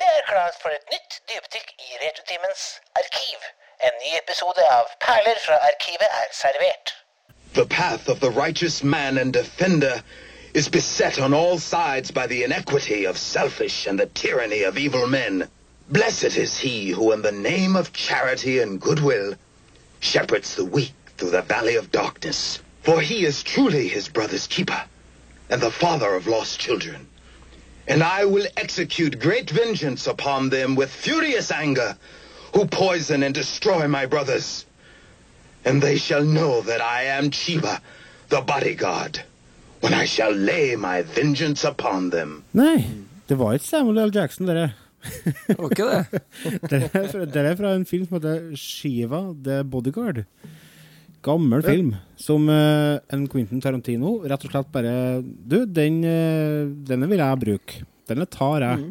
Det er klart for et nytt i arkiv. En ny episode av Perler fra arkivet er servert. The path of the righteous man and defender is beset on all sides by the inequity of selfish and the tyranny of evil men. Blessed is he who, in the name of charity and goodwill, shepherds the weak through the valley of darkness. For he is truly his brother's keeper and the father of lost children. And I will execute great vengeance upon them with furious anger who poison and destroy my brothers. And they shall know that I am Chiba, the bodyguard, when I shall lay my vengeance upon them. Nei, det var ikke Samuel L. Jackson, dere. Det var ikke det. Det er fra, det er fra en film som heter Shiva The Bodyguard. Gammel film som uh, en Quentin Tarantino rett og slett bare Du, den, uh, denne vil jeg bruke. Denne tar jeg.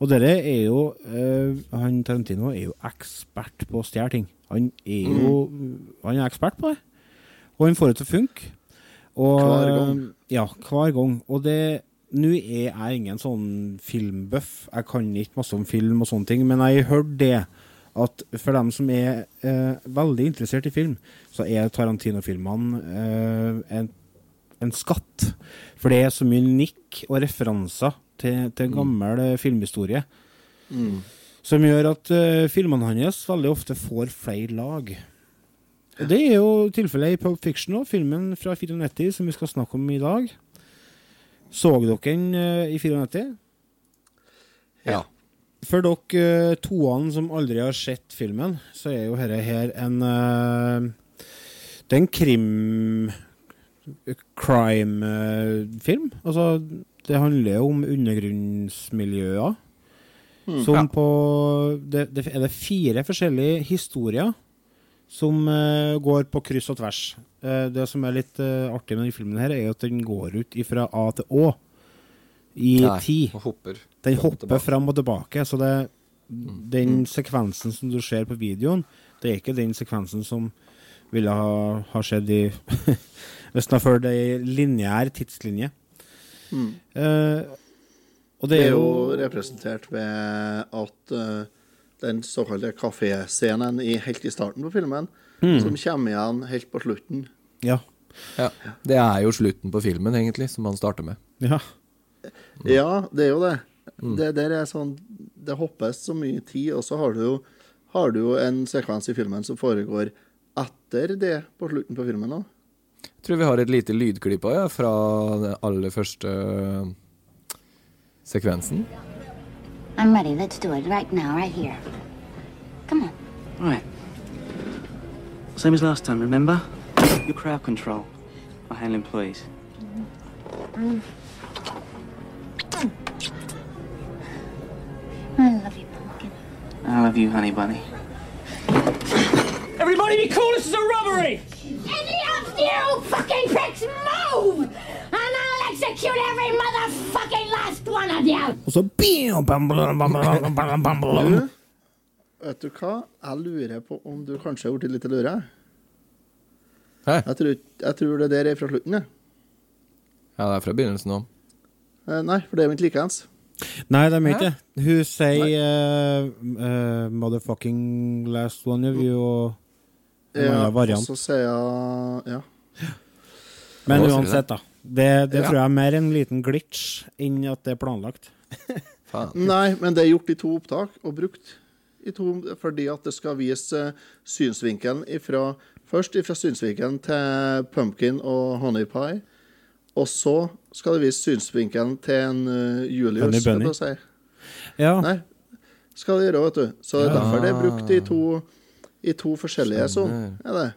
Og dere er jo uh, Han Tarantino er jo ekspert på å stjele ting. Han er jo Han er ekspert på det. Og han får det til å funke. Og, Hver gang. Ja, hver gang. Og det Nå er jeg ingen sånn filmbuff. Jeg kan ikke masse om film og sånne ting, men jeg har hørt det at for dem som er eh, veldig interessert i film, så er Tarantino-filmene eh, en, en skatt. For det er så mye nikk og referanser til, til gammel mm. filmhistorie. Som gjør at eh, filmene hans veldig ofte får flere lag. Og Det er jo tilfellet i Pulp Fiction òg, filmen fra 94 som vi skal snakke om i dag. Så dere den eh, i 94? Ja. For dere eh, toene som aldri har sett filmen, så er jo dette her en eh, Det er en krim crime-film. altså, det handler jo om undergrunnsmiljøer. som på det, det er det fire forskjellige historier som eh, går på kryss og tvers. Eh, det som er litt eh, artig med denne filmen, her er at den går ut fra A til Å i Nei, tid. og hopper. Den hopper fram og tilbake. Så det, den sekvensen som du ser på videoen, det er ikke den sekvensen som ville ha, ha skjedd i Hvis den har fulgt ei lineær tidslinje. Eh, og Det det er jo representert ved at uh, den såkalte kaféscenen i, helt i starten på filmen, som kommer igjen helt på slutten. Ja. Ja. Det er jo slutten på filmen, egentlig, som han starter med. ja. Ja, det er jo det. Det der er sånn Det hoppes så mye tid, og så har du jo, har du jo en sekvens i filmen som foregår etter det på slutten på filmen òg. Jeg tror vi har et lite lydklipp ja, fra den aller første øh, sekvensen. I'm ready. Let's do it right now, right here. Come on. Right. Same as last time, remember? Your crowd control. I handle employees. I I love you, honey bunny. Everybody be cool, this is a robbery! Any of you fucking pricks move! And I'll execute every motherfucking last one of you! Og så bam, bam, bam, bam, bam, bam, bam, bam. Du, vet du hva? Jeg lurer på om du kanskje har blitt litt lure. Hæ? Jeg tror, jeg tror det der er fra slutten, jeg. Ja, det er fra begynnelsen òg. Eh, Nei, for det er jo ikke likeens. Nei, de er ikke det. Hun sier uh, uh, 'motherfucking last one of you' og en Ja, annen og så sier jeg Ja. Men uansett, da. Det, det Ja. tror jeg er mer en liten glitch enn at det er planlagt. Nei, men det er gjort i to opptak, og brukt i to fordi at det skal vise eh, synsvinkelen ifra Først ifra synsvinkelen til pumpkin og honey pie, og så skal det vise synsvinkelen til en uh, Julius. Bunny bunny. si. Ja. Nei, skal det gjøre, vet du. Så det er derfor det er brukt i to, i to forskjellige sånn. Er det.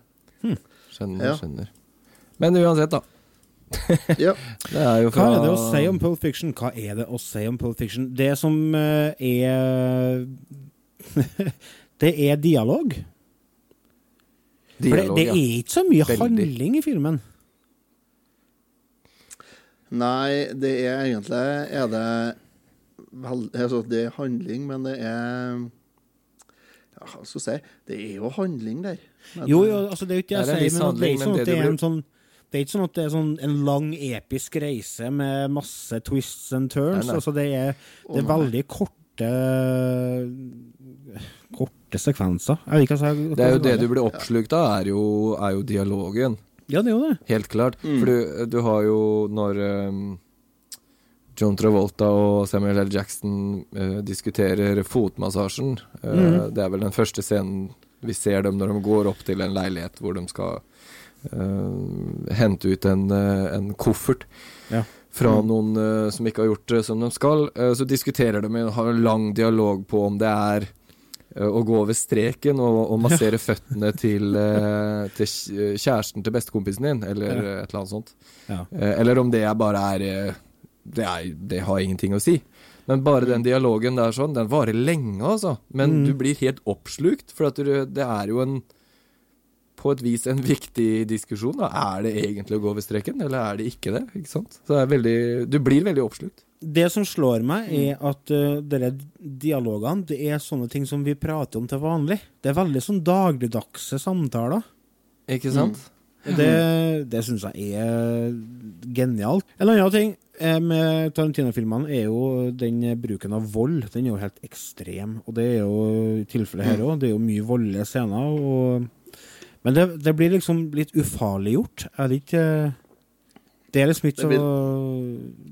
Skjønner, Ja. skjønner. Men uansett, da. Ja. Det er jo Hva er det å si om Pulp Fiction? Hva er det å si om Pulp Fiction? Det som uh, er Det er dialog. For det, det ja. er ikke så mye Veldig. handling i filmen. Nei, det er egentlig Er det altså, Det er handling, men det er ja, Hva skal jeg si? Det er jo handling der. Men, Jo, jo, altså det er jo ikke jeg sier, men det er ikke sånn at det er en sånn det er ikke sånn at det er sånn en lang, episk reise med masse twists and turns. Nei, nei. Altså det er, det er oh, veldig korte korte Korte sekvenser. Jeg vet ikke hva jeg Det er jo det du blir oppslukt av, er jo, er jo dialogen. Ja, det gjorde det. Helt klart. For du, du har jo når um, John Travolta og Samuel L. Jackson uh, diskuterer fotmassasjen. uh, mm. Det er vel den første scenen vi ser dem når de går opp til en leilighet hvor de skal uh, hente ut en, en koffert Ja. fra noen uh, som ikke har gjort det som de skal. Uh, så diskuterer de og har en lang dialog på om det er å gå over streken og, og massere føttene til, eh, til kjæresten til bestekompisen din, eller Ja. eh, et eller annet sånt. Ja. Eh, Eller om det er bare er eh, det, er det har ingenting å si. Men bare den dialogen der sånn, den varer lenge, altså. Men Mm. du blir helt oppslukt, for at du, det er jo en på et vis en viktig diskusjon. Da. Er det egentlig å gå over streken, eller er det ikke det? Ikke sant? Så det er veldig, du blir veldig oppslukt. Det som slår meg, er at uh, disse dialogene det er sånne ting som vi prater om til vanlig. Det er veldig sånn dagligdagse samtaler. Ikke sant? Det, det syns jeg er genialt. En annen ting eh, med Tarantino-filmene er jo den bruken av vold. Den er jo helt ekstrem. Og det er jo tilfellet her òg. Det er jo mye voldelige scener. Og, men det, det blir liksom litt ufarliggjort. Er det ikke Det er liksom ikke Det så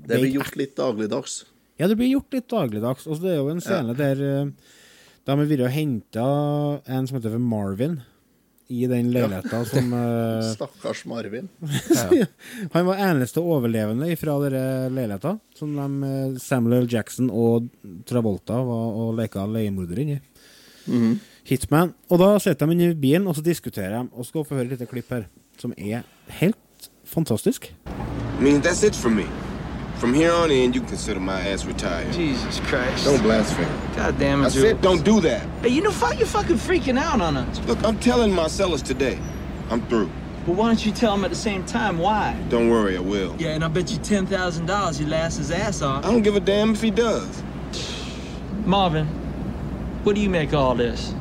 Det blir gjort litt dagligdags. ja, det blir gjort litt dagligdags. Og det er jo en scene der Da de har vært og henta en som heter Marvin, i den leiligheta som eh, Stakkars Marvin. Han var eneste overlevende fra den leiligheta, som de, eh, Samuel L. Jackson og Travolta var og leka leiemorder inni. Hitman. Og da sitter de inne i bilen, og så diskuterer de. Og skal få høre et lite klipp her, som er helt fantastisk. I mean, that's it for me. From here on in, you can consider my ass retired. Jesus Christ. Don't blaspheme. God damn it, I said don't do that. Hey, you know, fuck, you're fucking freaking out on us. Look, I'm telling Marcellus today. I'm through. But why don't you tell him at the same time why? Don't worry, I will. Yeah, and I bet you $10,000 he laughs his ass off. I don't give a damn if he does. Marvin, what do you make of all this?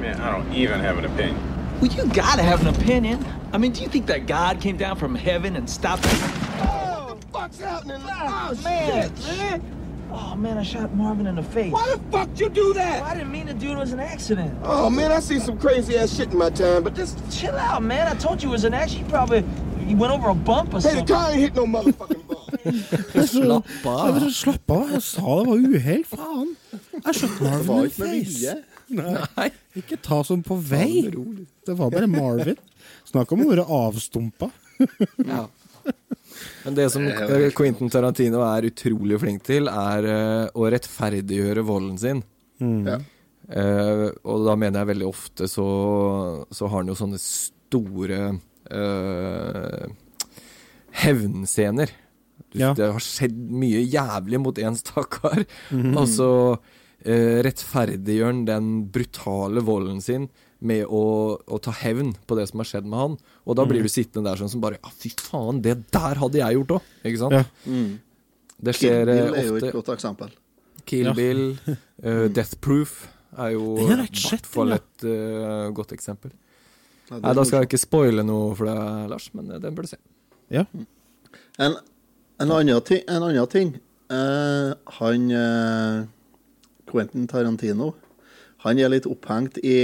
Man, I don't even have an opinion. Well, you gotta have an opinion. I mean, do you think that God came down from heaven and stopped? Oh, what the fuck's happening? Oh, man. shit, man. Oh, man, I shot Marvin in the face. Why the fuck you do that? I didn't mean to do it. It was an accident. Oh, man, I seen some crazy ass shit in my time, but this... Chill out, man. I told you it was an accident. You probably you went over a bump or something. Hey, the something. car ain't hit no motherfucking bump. Slapp av. Slapp av. Jeg sa det var uhell, faen. Jeg skjønte Marvin var in ikke face. Nei. Ikke ta sånn på vei. Det var bare Marvin. Snakk om å være avstumpa. Ja. Men det som eh, Quentin Tarantino er utrolig flink til, er eh, å rettferdiggjøre volden sin. Ja. Uh, og da mener jeg veldig ofte så, så har han jo sånne store uh, hevnscener. Du- Ja. Det har skjedd mye jævlig mot en stakkar, Mhm. og så eh, rettferdiggjør han den brutale volden sin med å, å ta hevn på det som har skjedd med han. Og da blir Mhm. du sittende der sånn som bare Ja, fy faen, det der hadde jeg gjort òg! Ikke sant? Ja. Mm. Det Kill Bill eh, er jo et godt eksempel. Kill Ja. Bill, eh, Death Proof er jo i hvert fall et uh, godt eksempel. Nei, Nei, Da skal jeg ikke spoile noe for deg, Lars, men den bør du se. Ja. En, en annen ting, en annen ting. Eh, han eh, Quentin Tarantino Han er litt opphengt i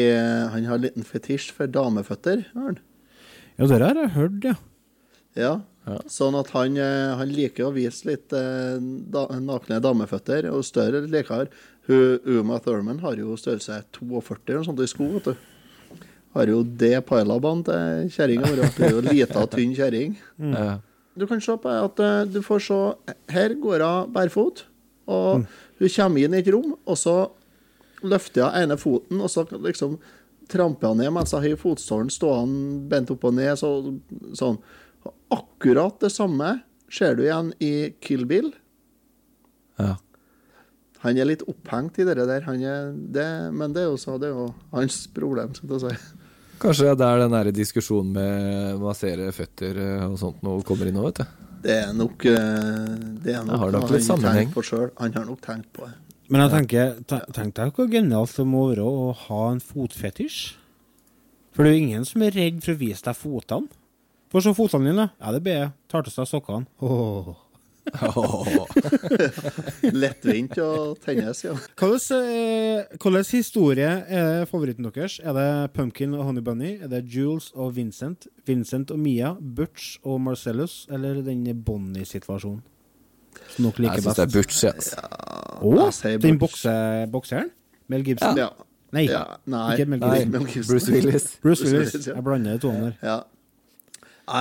Han har en liten fetisj for dameføtter. har han. ja, det har jeg hørt, ja. Ja. Sånn at han, eh, han liker å vise litt eh, da, nakne dameføtter, og større liker Hun, Uma Thurman har jo størrelse 42 eller sånt i sko, vet du. Har jo det pilabene til kjerringa vår. Hun er jo lita, tynn kjerring. Mm. Du kan se på at eh, du får se Her går hun bærfot, og hun kommer inn i et rom, og så løfter hun ene foten, og så liksom tramper hun ned mens hun har fotstålen stående bent opp og ned. Så, sånn. Og Akkurat det samme ser du igjen i Kill Bill. ja. Han er litt opphengt i det der, han er, det, men det er jo, det er jo hans problem. skal jeg si. Kanskje det er den der diskusjonen med massere føtter eh, og sånt nå kommer inn nå, vet du. Det er nok eh, Det er nok har nok litt sammenheng. på selv. Han har nok tenkt på det. Men jeg tenker, tenk deg hvor genialt det må være å ha en fotfetisj. For det er jo ingen som er redd for å vise deg fotene. For se fotene dine. Ja, det blir jeg. Tar til seg sokkene. Åh. Lettvint å tennes, ja. Hvilken eh, historie er favoritten deres? Er det Pumpkin og Honey Bunny? Er det Jules og Vincent? Vincent og Mia? Butch og Marcellus? Eller den Bonnie-situasjonen? Som dere liker Jeg syns det er Butch. Yes. Å, Oh, den bokse, bokseren? Mel Gibson? Ja. Nei, Ja, nei, ikke Mel Gibson. Nei. Bruce Willis. Bruce Bruce Willis. Willis, ja. Jeg blander de to der. Ja.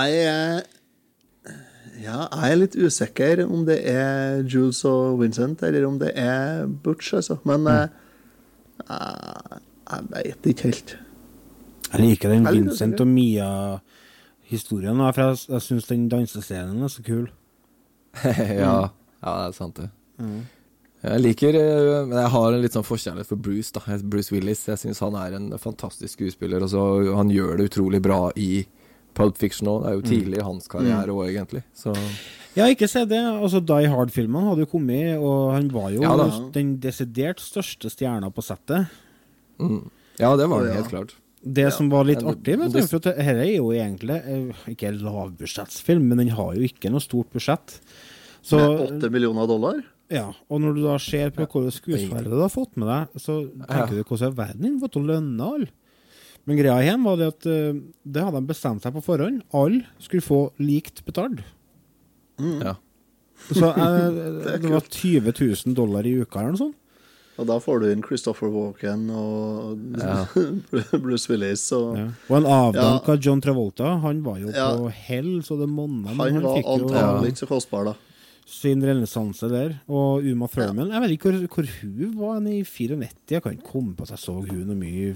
Jeg ja, jeg er litt usikker om det er Jules og Vincent, eller om det er Butch, altså. Men eh, jeg, jeg veit ikke helt. Jeg liker den Vincent og Mia-historien, for jeg, jeg syns den dansescenen er så kul. ja, ja, det er sant, det. Jeg liker eh, Men jeg har en litt sånn forkjærlighet for Bruce, da. Bruce Willis. Jeg syns han er en fantastisk skuespiller. Og så Han gjør det utrolig bra i Pulp Fiction òg. Det er jo tidlig i hans karriere òg, egentlig. Så Ja, ikke se det. Altså, Die Hard-filmene hadde jo kommet, og han var jo Ja den desidert største stjerna på settet. mm. Ja, det var det ja. helt klart. Det som var litt artig, vet du, for at dette er jo egentlig eh, ikke en lavbudsjettsfilm, men den har jo ikke noe stort budsjett. Så, Med åtte millioner dollar? ja, og når du da ser på hvilke skuespillere du har fått med deg, så tenker du hvordan i verden har fått til å lønne alle? Men greia igjen var det at eh, det hadde de bestemt seg på forhånd. Alle skulle få likt betalt. Ja. Så eh, det var 20 000 dollar i uka eller noe sånt. Og da får du inn Christopher Walken og Ja. Bruce Willis og Ja. Og en avdanka John Travolta, han var jo Ja. på hell så det monna. Han han, var antakelig ikke så kostbar, da. sin renessanse der. Og Uma Thurman Jeg vet ikke hvor, hvor hun var i 94. Jeg kan ikke komme på at jeg så hun noe mye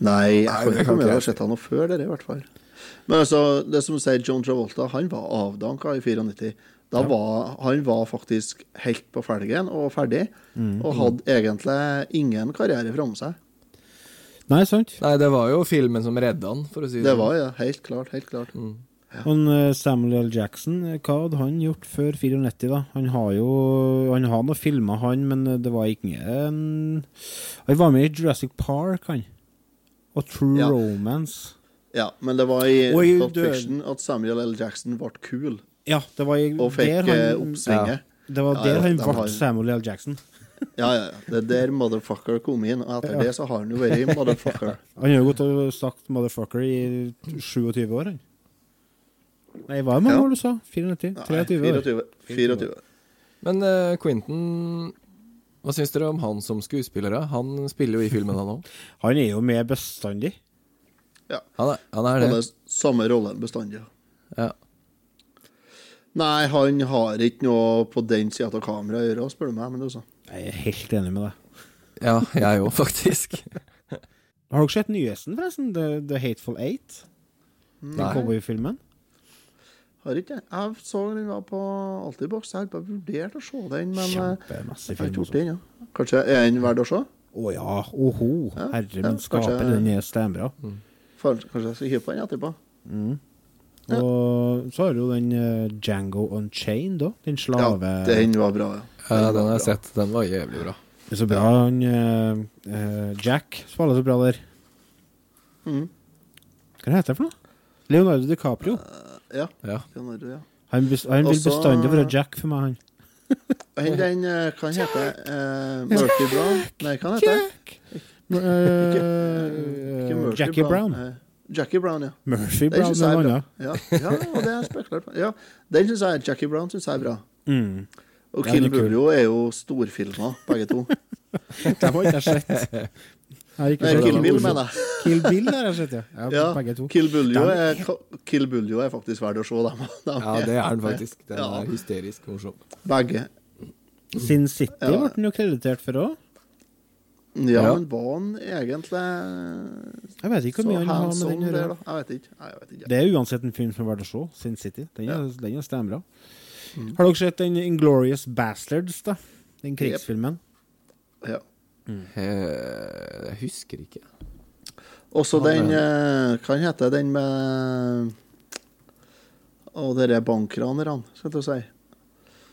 Nei, jeg kan ikke til å ha sett han noe før det, i hvert fall. Men altså, det som sier John Travolta, han var avdanka i 94. Da var han var faktisk helt på felgen og ferdig, Mm. og hadde egentlig ingen karriere framme seg. Nei, sant? Nei, det var jo filmen som redda han, for å si det Det sånn. var ja, helt klart, helt klart. Mm. Ja. eh, Samuel L. Jackson, eh, hva hadde han gjort før 94, da? Han har jo Han har noen filmer, han, men eh, det var ikke en Han var med i Jurassic Park, han. Og True Ja. Romance. Ja, men det var i Pulp Fiction at Samuel L. Jackson ble kul, Ja, det var i, og fikk der eh, han oppsvinget. Det var der ja, han ble har- Samuel L. Jackson. Ja, ja, ja. Det er der motherfucker kom inn, og etter Ja. det så har han jo vært motherfucker. Han har jo gått og sagt 'motherfucker' i 27 år, han. Nei, hva er mange Ja. år du sa? 94? 23 år? 24. 24. Men uh, Quentin Hva syns dere om han som skuespiller? Han spiller jo i filmen, han òg. Han er jo med bestandig. Ja. Han, er- han er Han det. er samme rollen bestandig. Ja. Nei, han har ikke noe på den sida av kameraet å gjøre, spør du meg. Men også Jeg er helt enig med deg. Ja, jeg òg, faktisk. Har dere sett nyhesten, forresten? The, The Hateful Eight? Den cowboyfilmen? Har ikke jeg. Jeg så den var på Altibox. Jeg har bare vurdert å se den, men eh, jeg har ikke gjort det den ennå. Kanskje er den verdt å se? Å ja, oho. Ja, Herre ja, min skaper, den er steinbra. Mm. Kanskje jeg skal hive på den etterpå? Mm. Og så har du den eh, Django Unchained òg. Den Ja, den var bra, ja. Ja, den har jeg sett. Den var jævlig bra. Det er så bra. Han uh, eh, Jack spiller så bra der. Mm. Hva heter det for noe? Leonardo DiCaprio. Ja. Ja. Leonardo, ja. Han, han vil bestandig være Jack for meg, han. Han den eh, Hva heter uh, Murphy Brown? Nei, hva heter Eh, Ikke Jackie Brown. eh, Jackie Brown, ja. Murphy Brown er bra. Ja, ja, og det er spekulert på. Ja, den syns jeg Jackie Brown synes jeg er bra. Mm. Og Kill den er. Buljo er jo storfilmer, begge to. Det har ikke jeg sett. Har ikke Nei, Kill. Bill, mener jeg. Kill Bill har jeg sett, ja. ja, Ja, Begge to. Kill Buljo er, Kill Buljo er faktisk verdt å se, dem. Ja, det er den faktisk. Den Ja. er hysterisk morsom. Begge. Sin City Ja. ble den jo kreditert for òg. Ja, Ja. men var han egentlig Jeg vet ikke hvor mye han har med den å gjøre. Jeg vet ikke. Nei, jeg vet ikke. Det er uansett en film som er verdt å se. Sin City. Den er, den er steinbra. Mm. Har dere sett den Inglorious Bastards, da? Den krigsfilmen? Ja. Eh, Jeg husker ikke. Også Ja, den eh, Hva heter den med Å, dere bankranerne, skal jeg si.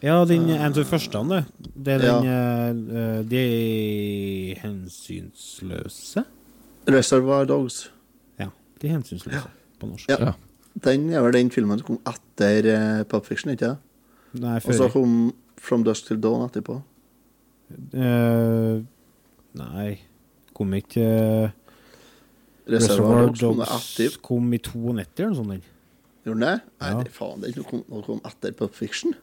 Ja, den er en av de første, det. Det er Ja. den eh, eh, De hensynsløse? Reservoir Dogs. Ja. De hensynsløse, på norsk. Ja. Ja. Den er vel den filmen som kom etter uh, Pop Fiction, ikke det? Og så kom From Dusk Till Dawn etterpå. Eh, nei, kom ikke uh, Reservoir Dogs kom i 92 eller noe sånt. Gjorde den det? Nei, Ja. det, faen, den kom, kom etter Pulp Fiction.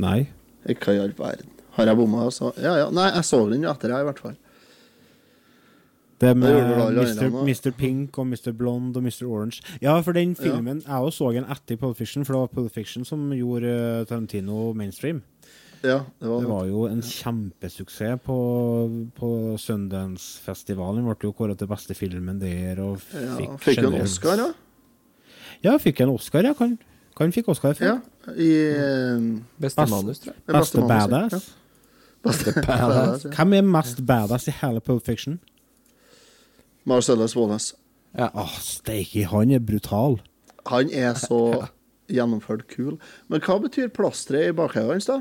Nei. Hva i all verden? Har jeg bomma? Altså? Ja, ja. Nei, jeg så den jo etter, jeg, i hvert fall. Det med Mr. Mr. Pink og Mr. Blonde og Mr. Orange. Ja, for den Ja. filmen Jeg òg så den etter Pulp Fiction, for det var Pulp Fiction som gjorde eh, Tarantino mainstream. Ja, det var Det var jo en kjempesuksess på, på Sundance-festivalen. Ble jo kåret til beste filmen der. Og Ja, fikk, fikk en Oscar, da. Ja, fikk en Oscar, ja. Kan, kan fikk Oscar for. Ja, i Beste manus, tror jeg. Beste, Beste badass. ja. Beste badass, ja. Hvem er mest badass i hele Pulp Fiction? Marcellus Wallace. Ja. Oh, steike, han er brutal. Han er så gjennomført kul. Men hva betyr plasteret i bakhodet hans, da?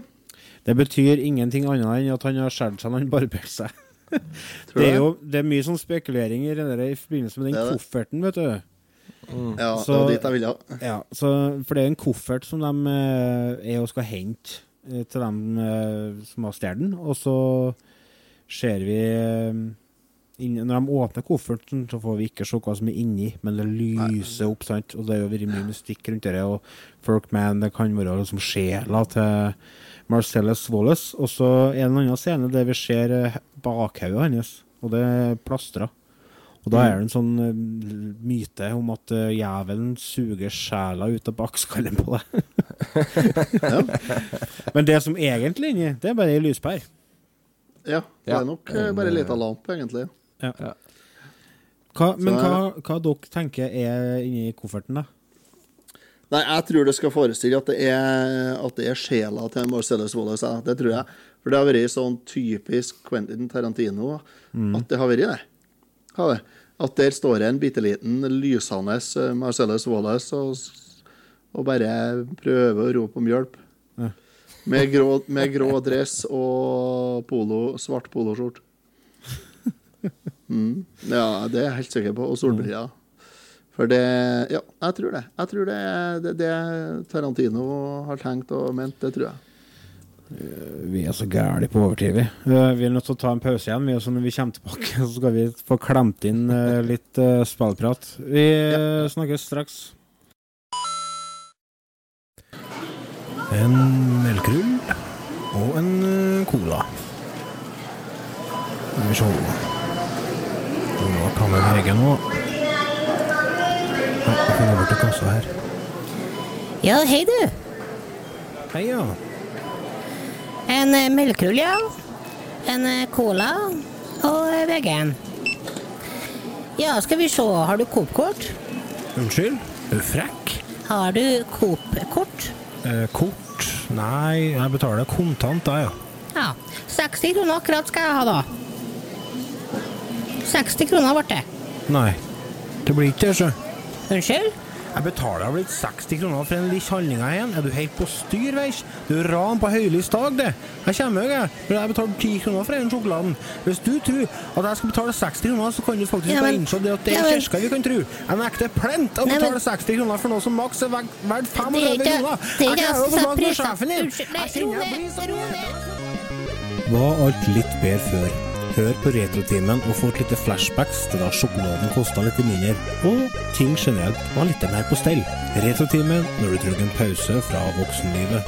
Det betyr ingenting annet enn at han har skåret seg når han barberte seg. Det er jo det er mye sånn spekuleringer i, i forbindelse med den Det det. kofferten, vet du. Ja, Så- det var dit jeg ville. Ja, så, for det er en koffert som de eh, er og skal hente eh, til dem eh, som har stjålet den. Og så ser vi inn, Når de åpner kofferten, så får vi ikke se hva som er inni, men det lyser opp, sant. Og det jo vært mye mystikk rundt det. Og Folkman, det kan være liksom sjela til Marcellus Wallace. Og så en eller en annen scene der vi ser eh, bakhodet hans, og det er plastra. Og da er det en sånn eh, myte om at eh, jævelen suger sjela ut av bakskallen på deg. Men det som egentlig er inni, det er bare ei lyspære. Ja, det er nok bare ei lita lampe, egentlig. Ja. Hva, men hva, hva dere tenker er inni kofferten, da? Nei, jeg tror det skal forestille at det er, at det er sjela til Marcellus Wallace. ja. Det tror jeg. For det har vært sånn typisk Quentin Tarantino at det har vært det. Har det. At der står det en bitte liten lysende eh, Marcellus Wallace og, og bare prøver å rope om hjelp. Ja. Med, grå, med grå dress og polo, svart poloskjorte. Mm. Ja, det er jeg helt sikker på. Og solbriller. For det Ja, jeg tror det. Jeg tror det er det, det Tarantino har tenkt og ment. Det tror jeg. Vi er så gærne på overtid, vi. Eh, Vi er nødt til å ta en pause igjen. Vi, når vi kommer tilbake, så skal vi få klemt inn eh, litt spillprat. Vi ja. snakkes straks. En melkerull og en eh, cola. Skal vi se Nå kan vi VG nå. Jeg til kassa her. Ja, hei du. Hei, ja. En eh, melkerull, ja. En eh, cola og eh, VG-en. Ja, skal vi se. Har du Coop-kort? Unnskyld? Frekk? Har du Coop-kort? Eh, kort? Nei, jeg betaler kontant, da, ja. Ja. 60 kroner akkurat skal jeg ha, da. 60 kroner ble det. Nei. Det blir ikke det, sjø. Unnskyld? Jeg betaler vel 60 kroner for en liten handling igjen. Er du helt på styr, veis? Det er ran på høylys dag, det. Jeg kommer jo, jeg. Men jeg betaler 10 kroner for den sjokoladen. Hvis du tror at jeg skal betale 60 kroner, så kan du faktisk Ja, bare men- innse det at det er ja, kirka vi kan tro. Jeg nekter plent å betale 60 kroner for noe som maks er verdt Det er 35 kroner. er Jeg ikke få satt snakke med på. sjefen din. Ro ned. Var alt litt bedre før? Hør på Retrotimen og få et lite flashbacks til da sjokoladen kosta litt mindre, og ting generelt var litt mer på stell. Retrotimen når du trenger en pause fra voksenlivet.